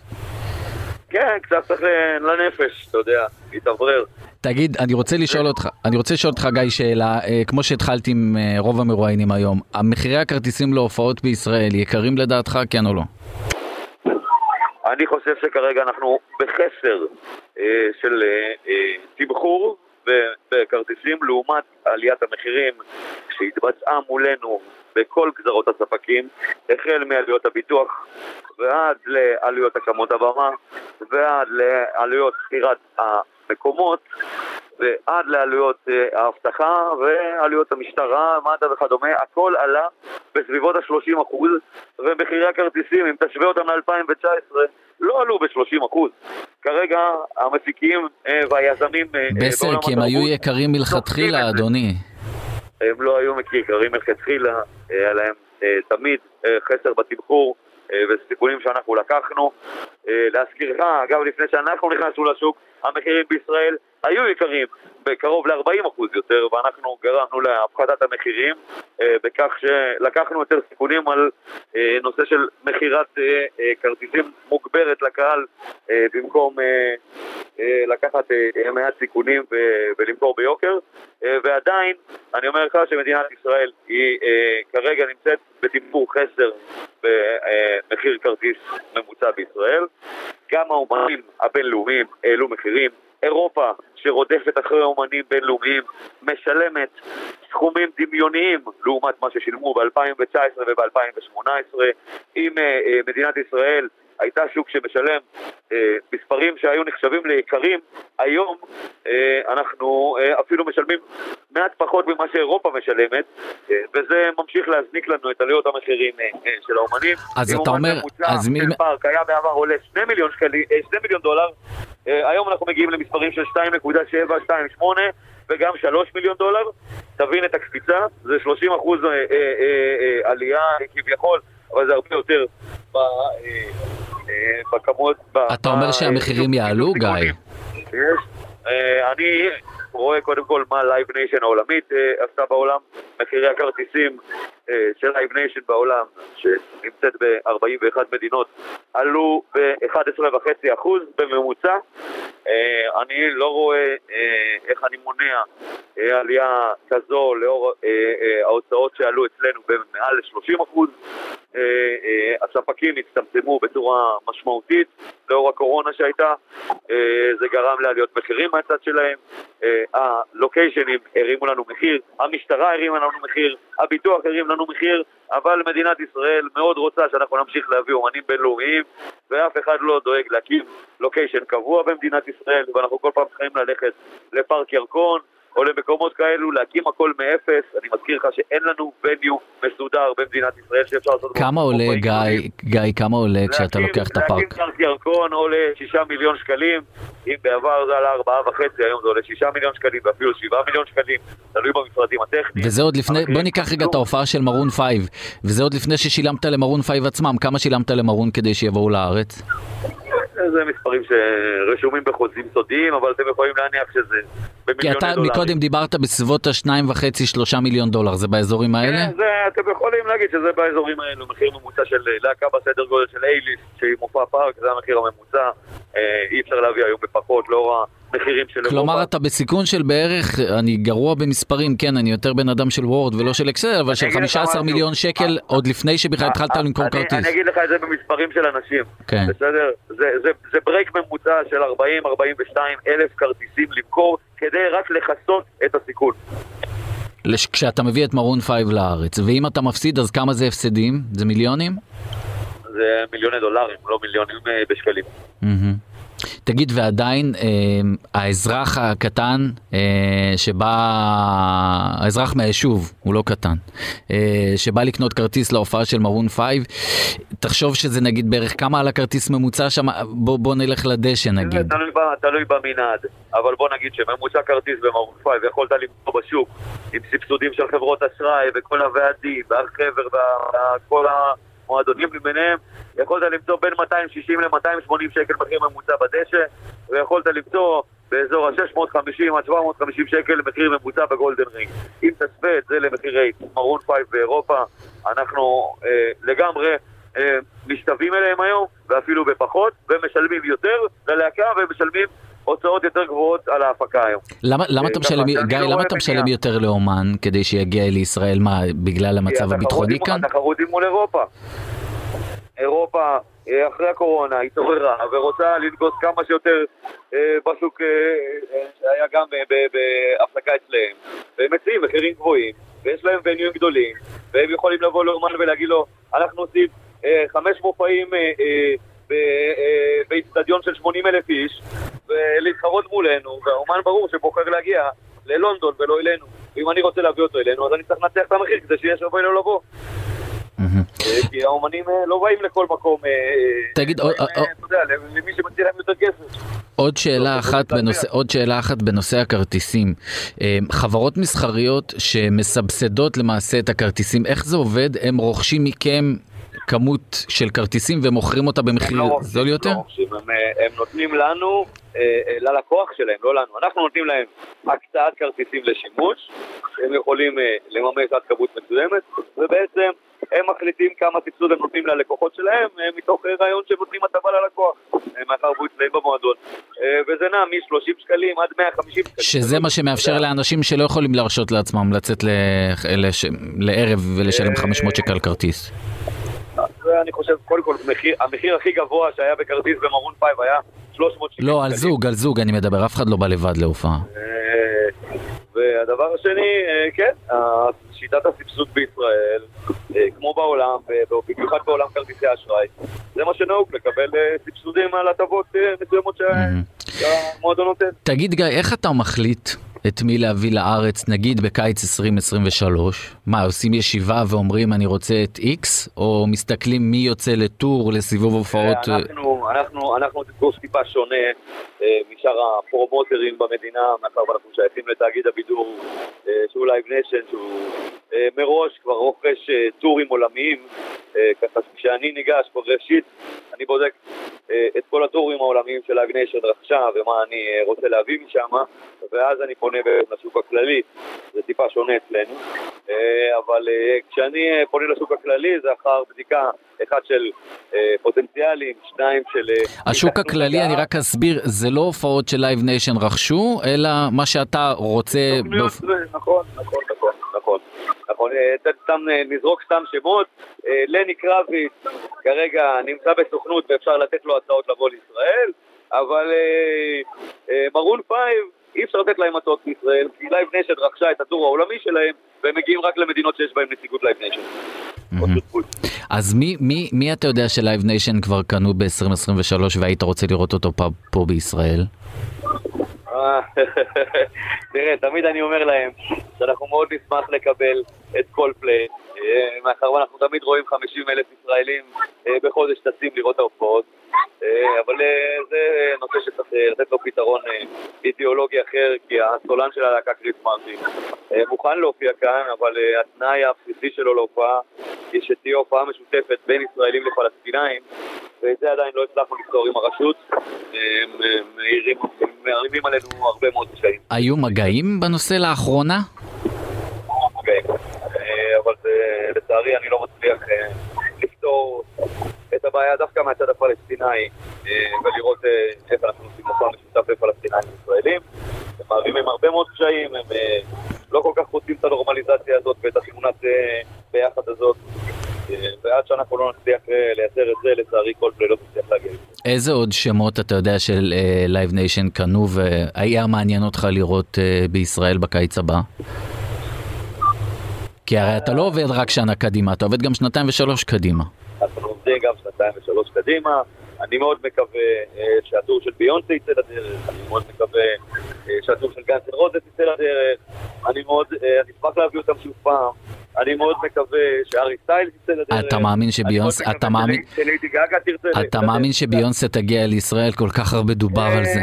כן, קצת צריך לנפש, אתה יודע, להתאוורר. תגיד, אני רוצה לשאול אותך, אני רוצה לשאול אותך גיא שאלה, אה, כמו שהתחלתי עם אה, רוב המרואיינים היום, המחירי הכרטיסים להופעות בישראל יקרים לדעתך, כן או לא? אני חושב שכרגע אנחנו בחסר אה, של אה, אה, תמחור בכרטיסים לעומת עליית המחירים שהתבצעה מולנו בכל גזרות הספקים, החל מעלויות הביטוח ועד לעלויות הקמות הבמה ועד לעלויות שכירת המקומות ועד לעלויות אה, האבטחה ועלויות המשטרה, מד"א וכדומה, הכל עלה בסביבות ה-30% ומחירי הכרטיסים, אם תשווה אותם ל-2019, לא עלו ב-30%. כרגע המפיקים אה, והיזמים אה, בעולם כי הם היו יקרים מלכתחילה. אדוני. הם לא היו יקרים מלכתחילה, היה להם תמיד חסר בתמחור וסיכונים שאנחנו לקחנו. אה, להזכירך, אגב, לפני שאנחנו נכנסנו לשוק, המחירים בישראל היו יקרים בקרוב ל-40% יותר, ואנחנו גרמנו להפחתת המחירים אה, בכך שלקחנו יותר סיכונים על אה, נושא של מכירת אה, אה, כרטיסים מוגברת לקהל אה, במקום אה, אה, לקחת אה, מעט סיכונים ולמכור ביוקר, אה, ועדיין אני אומר לך שמדינת ישראל היא אה, כרגע נמצאת בתמחור חסר במחיר כרטיס ממוצע בישראל. גם האומנים הבינלאומיים העלו מחירים. אירופה, שרודפת אחרי אומנים בינלאומיים, משלמת סכומים דמיוניים לעומת מה ששילמו ב-2019 וב-2018. אם אה, אה, מדינת ישראל הייתה שוק שמשלם אה, מספרים שהיו נחשבים ליקרים, היום אה, אנחנו אה, אפילו משלמים מעט פחות ממה שאירופה משלמת, אה, וזה ממשיך להזניק לנו את עלויות המחירים אה, אה, של האומנים. אז אם אתה אומן אומר- אז מי- של פארק היה בעבר עולה 2 מיליון שקלים, אה, 2 מיליון דולר, אה, היום אנחנו מגיעים למספרים של 2.7, 2.8 וגם 3 מיליון דולר. תבין את הקפיצה, זה 30 אחוז אה, אה, אה, עלייה כביכול, אבל זה הרבה יותר ב- בכמות... אתה אומר שהמחירים יעלו, גיא? אה, אני רואה קודם כל מה Live Nation העולמית אה, עשתה בעולם, מחירי הכרטיסים של Live Nation בעולם, שנמצאת ב-41 מדינות, עלו ב-11.5% בממוצע. אה, אני לא רואה אה, איך אני מונע אה, עלייה כזו לאור אה, אה, ההוצאות שעלו אצלנו במעל ל-30%. אה, אה, הספקים הצטמצמו בצורה משמעותית לאור הקורונה שהייתה, אה, זה גרם לעליות מחירים מהצד שלהם, אה, הלוקיישנים הרימו לנו מחיר, המשטרה הרימה לנו מחיר, הביטוח הרים לנו מחיר, אבל מדינת ישראל מאוד רוצה שאנחנו נמשיך להביא אומנים בינלאומיים ואף אחד לא דואג להקים לוקיישן קבוע במדינת ישראל ואנחנו כל פעם צריכים ללכת לפארק ירקון או למקומות כאלו, להקים הכל מאפס. אני מזכיר לך שאין לנו venue מסודר במדינת ישראל שאפשר לעשות... כמה עולה, מופעים גיא, גדולים. גיא, כמה עולה כשאתה להקים- לוקח את להקים הפארק? פארק ירקון עולה שישה מיליון שקלים, אם בעבר זה עלה ארבעה וחצי, היום זה עולה שישה מיליון שקלים ואפילו שבעה מיליון שקלים, תלוי במפרטים הטכניים. וזה עוד לפני, בוא ניקח רגע את. ההופעה של מרון פייב, וזה עוד לפני ששילמת למרון פייב עצמם, כמה שילמת למרון כדי שיבואו לארץ? זה מספרים שרשומים בחוזים סודיים, אבל אתם יכולים להניח שזה כי במיליוני אתה דולרים. מקודם דיברת בסביבות השניים וחצי, שלושה מיליון דולר, זה באזורים האלה? כן, זה, אתם יכולים להגיד שזה באזורים האלו, מחיר ממוצע של להקה בסדר גודל של אייליס, שהיא מופע פארק, זה המחיר הממוצע, אה, אי אפשר להביא היום בפחות, לאור המחירים של כלומר אירופה. אתה בסיכון של בערך, אני גרוע במספרים, כן, אני יותר בן אדם של וורד ולא של אקסל, אבל של אגיד לך 15 משהו. מיליון שקל עוד לפני שבכלל התחלת למכור אני- כרטיס. אני אגיד לך את זה במספרים של אנשים, כן. בסדר? זה, זה, זה break ממוצע של 40-42 אלף כרטיסים למכור, כדי רק לכסות את הסיכון. לש- כשאתה מביא את מרון פייב לארץ, ואם אתה מפסיד אז כמה זה הפסדים? זה מיליונים? זה מיליוני דולרים, לא מיליונים אה, בשקלים. מהמם. תגיד, ועדיין אה, האזרח הקטן אה, שבא, האזרח מהיישוב, הוא לא קטן, אה, שבא לקנות כרטיס להופעה של מרון פייב, תחשוב שזה נגיד בערך כמה על הכרטיס ממוצע שם, בוא, בוא נלך לדשא נגיד. תלוי, תלוי במנעד, אבל בוא נגיד שממוצע כרטיס במרון פייב יכולת למצוא בשוק עם סבסודים של חברות אשראי וכל הוועדים והחבר וכל המועדונים למיניהם, יכולת למצוא בין 260 ל-280 שקל מחיר ממוצע בדשא, ויכולת למצוא באזור ה-650 עד 750 שקל מחיר ממוצע ב golden ring. אם תשווה את זה למחירי מרון פייב באירופה, אנחנו אה, לגמרי אה, משתווים אליהם היום, ואפילו בפחות, ומשלמים יותר ללהקה ומשלמים הוצאות יותר גבוהות על ההפקה היום. למה, למה אה, אתה ככה משלם, גיא, לא למה אתה משלם. יותר לאומן כדי שיגיע לישראל? מה, בגלל המצב הביטחוני היא- כאן? התחרות היא מול אירופה. אירופה, אה, אחרי הקורונה, התעוררה ורוצה לנגוס כמה שיותר אה, בשוק אה, שהיה גם אה, בהפסקה אצלהם. והם מציעים מחירים גבוהים, ויש להם וניויים גדולים, והם יכולים לבוא לאומן ולהגיד לו, אנחנו עושים חמש מופעים באיצטדיון של 80 אלף איש, ולהתחרות מולנו, והאומן ברור שבוחר להגיע ללונדון ולא אלינו. ואם אני רוצה להביא אותו אלינו, אז אני צריך לנצח את המחיר כדי שיהיה שווה לו לבוא. אה, כי האומנים אה, לא באים לכל מקום, אה, תגיד, אה, יודע, למי שמציע להם יותר כסף. עוד שאלה לא, אחת בנושא, עוד שאלה אחת בנושא הכרטיסים. אה, חברות מסחריות שמסבסדות למעשה את הכרטיסים, איך זה עובד? הם רוכשים מכם כמות של כרטיסים ומוכרים אותה במחיר לא זול יותר? לא רוכשים, הם, אה, הם נותנים לנו, אה, אה, ללקוח שלהם, לא לנו. אנחנו נותנים להם הקצאת כרטיסים לשימוש, הם יכולים לממש עד כמות מסוימת, ובעצם הם מחליטים כמה סבסוד הם נותנים ללקוחות שלהם, מתוך רעיון שהם נותנים הטבה ללקוח, מאחר והוא אצלם במועדון. וזה נע מ-30 שקלים עד 150 שקלים. שזה מה שמאפשר. לאנשים שלא יכולים להרשות לעצמם לצאת לערב ולשלם אה, 500 שקל כרטיס. אני חושב, קודם כל, מחיר, המחיר הכי גבוה שהיה בכרטיס במרון פייב היה 370 לא, על שקלים. זוג, על זוג אני מדבר, אף אחד לא בא לבד להופעה. אה, והדבר השני, אה, כן, שיטת הסבסוד בישראל, אה, כמו בעולם, ובמיוחד בעולם כרטיסי האשראי, זה מה שנהוג, לקבל סבסודים על הטבות מסוימות. שהמועדון נותן. תגיד גיא, איך אתה מחליט את מי להביא לארץ, נגיד בקיץ 2023? מה, עושים ישיבה ואומרים אני רוצה את X, או מסתכלים מי יוצא לטור, לסיבוב הופעות? אה, אנחנו, אנחנו, אנחנו גוף טיפה שונה אה, משאר הפרומוטרים במדינה, מאחר ואנחנו שייכים לתאגיד הבידור אה, שהוא Live Nation, שהוא מראש כבר רוכש טורים עולמיים, ככה שכשאני ניגש כבר ראשית, אני בודק את כל הטורים העולמיים ש Live Nation רכשה ומה אני אה, רוצה להביא משם, ואז אני פונה לשוק הכללי, זה טיפה שונה אצלנו, אה, אבל אה, כשאני אה, פונה לשוק הכללי זה אחר בדיקה, אחד של אה, פוטנציאלים, שניים של... אה, השוק הכללי. אני רק אסביר, זה לא הופעות ש Live Nation רכשו, אלא מה שאתה רוצה... נכון, נכון, נכון, אה, סתם, אה, נזרוק סתם שמות, אה, לני קרביץ כרגע נמצא בסוכנות ואפשר לתת לו הצעות לבוא לישראל, אבל מרון פייב אי אפשר לתת להם הצעות בישראל, כי Live Nation רכשה את הטור העולמי שלהם, והם מגיעים רק למדינות שיש בהם נציגות Live Nation. שותפות. אז מי, מי, מי אתה יודע ש Live Nation כבר קנו ב-2023 והיית רוצה לראות אותו פה, פה בישראל? אה, תראה, תמיד אני אומר להם שאנחנו מאוד נשמח לקבל את כל פליי, אה, מאחר ואנחנו תמיד רואים 50 אלף ישראלים אה, בחודש טסים לראות ההופעות, אבל זה נושא שצריך לתת לו פתרון אידיאולוגי אחר, כי הסולן של הלהקה קריס מרטין מוכן להופיע כאן, אבל התנאי הבסיסי שלו להופעה היא שתהיה הופעה משותפת בין ישראלים לפלסטינאים, ואת זה עדיין לא הצלחנו לפתור עם הרשות, אה, אה, מערימים עלינו הרבה מאוד קשיים. היו מגעים בנושא לאחרונה? אוקיי. אה, אבל זה- לצערי אני לא מצליח אה, לפתור הבעיה דווקא מהצד הפלסטיני אה, ולראות אה, איך אנחנו עושים מופע משותף לפלסטינאים וישראלים. הם מערימים הרבה מאוד קשיים, הם אה, לא כל כך רוצים את הנורמליזציה הזאת ואת התמונת ביחד הזאת. ועד שאנחנו לא נצליח לייצר את זה, לצערי כל פליי לא תצליח להגיע. לזה. איזה עוד שמות אתה יודע ש Live Nation קנו והיה מעניין אותך לראות אה, בישראל בקיץ הבא? כי הרי אתה לא עובד רק שנה קדימה, אתה עובד גם שנתיים ושלוש קדימה. אנחנו עובדים גם שנתיים ושלוש קדימה. אני מאוד מקווה אה, שהטור של ביונסה יצא לדרך, אני מאוד מקווה אה, שהטור של גנץ רוזס יצא לדרך, אני מאוד, אה, אני אשמח להביא אותם שוב פעם, אני מאוד מקווה שארי סטיילס יצא לדרך. אתה מאמין שביונס- אני מאוד אתה מאמין-. אתה מאמין שביונסה תגיע לישראל? כל כך הרבה דובר על זה.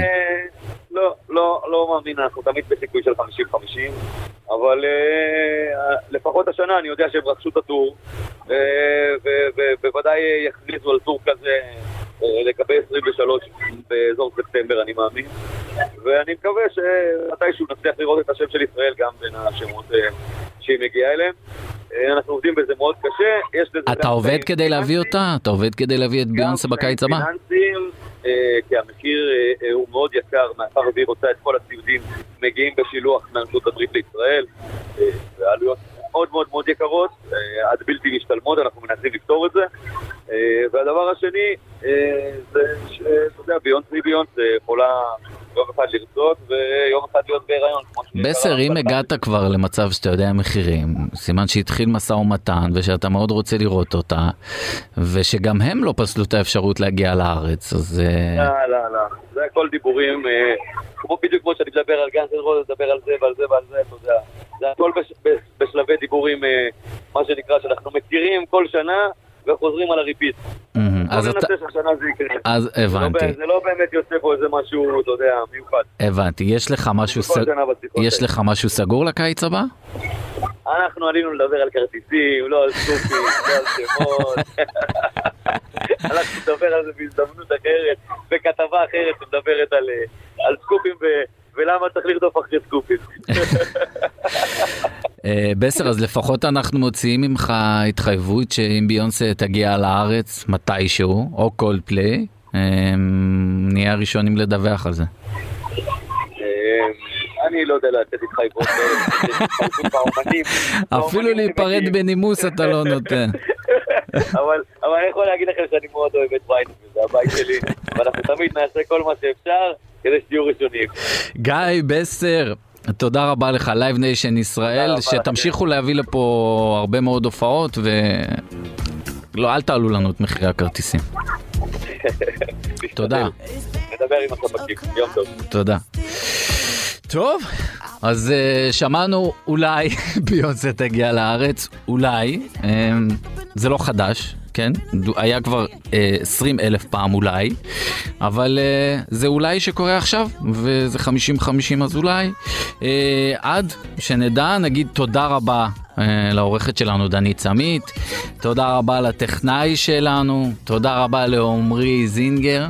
לא, לא, לא מאמין, אנחנו תמיד בסיכוי של 50-50, אבל אה, לפחות השנה אני יודע שהם רכשו את הטור, אה, ובוודאי יכריזו על טור כזה אה, לגבי 23 באזור ספטמבר, אני מאמין, ואני מקווה שמתישהו נצליח לראות את השם של ישראל גם בין השמות שהיא מגיעה אליהם. אנחנו עובדים בזה מאוד קשה, יש לזה... אתה עובד כדי להביא. אותה? אתה עובד כדי להביא את ביונסה בקיץ הבא? פיננסיים, אה, כי המחיר אה, אה, הוא מאוד יקר, מאחר והיא רוצה את כל הציודים מגיעים בשילוח מארצות הברית לישראל, אה, והעלויות מאוד מאוד מאוד יקרות, אה, עד בלתי משתלמות, אנחנו מנסים לפתור את זה. אה, והדבר השני, אה, זה שאתה יודע, ביונס היא ביונס יכולה יום אחד לרצות ויום אחד להיות בהיריון. בסר, אם. הגעת כבר למצב שאתה יודע מחירים, סימן שהתחיל משא ומתן ושאתה מאוד רוצה לראות אותה, ושגם הם לא פסלו את האפשרות להגיע לארץ, אז... אה, לא, לא, לא. זה הכל דיבורים, אה, כמו בדיוק כמו שאני מדבר על גנץ רוזס, מדבר על זה ועל זה ועל זה, אתה יודע. זה הכל בשלבי דיבורים, אה, מה שנקרא, שאנחנו מכירים כל שנה וחוזרים על הריפיט. אז אתה... אז לא הבנתי, זה לא באמת יוצא פה איזה משהו, אתה יודע, מיוחד. הבנתי. יש משהו. לך משהו סגור לקיץ הבא? אנחנו עלינו לדבר על כרטיסים, לא על סופים, לא על שמות. אנחנו נדבר על זה בהזדמנות אחרת, בכתבה אחרת שמדברת על, אה, על סקופים ו... ולמה צריך לרדוף אחרי סקופים. אה, בסר, אז לפחות אנחנו מוציאים ממך התחייבות שאם ביונסה תגיע לארץ מתישהו, או קולד פליי, נהיה הראשונים לדווח על זה. אה, אני לא יודע לתת התחייבות. אה, באומנים. אפילו להיפרד. בנימוס אתה לא נותן. אבל אבל אני יכול להגיד לכם שאני מאוד אוהב את ויינס, זה הבית שלי, ואנחנו תמיד נעשה כל מה שאפשר כדי שתהיו ראשונים. גיא בסר, תודה רבה לך, Live Nation ישראל, שתמשיכו להביא לפה הרבה מאוד הופעות ו... לא, אל תעלו לנו את מחירי הכרטיסים. תודה. נדבר עם הספקים, יום טוב. תודה. טוב, אז uh, שמענו אולי ביונסה תגיע לארץ, אולי, um, זה לא חדש, כן? היה כבר uh, 20 אלף פעם אולי, אבל uh, זה אולי שקורה עכשיו, וזה 50-50 אז אולי. Uh, עד שנדע, נגיד תודה רבה uh, לעורכת שלנו דנית סמית, תודה רבה לטכנאי שלנו, תודה רבה לעומרי זינגר.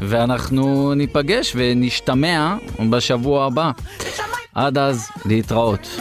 ואנחנו ניפגש ונשתמע בשבוע הבא. עד אז, להתראות.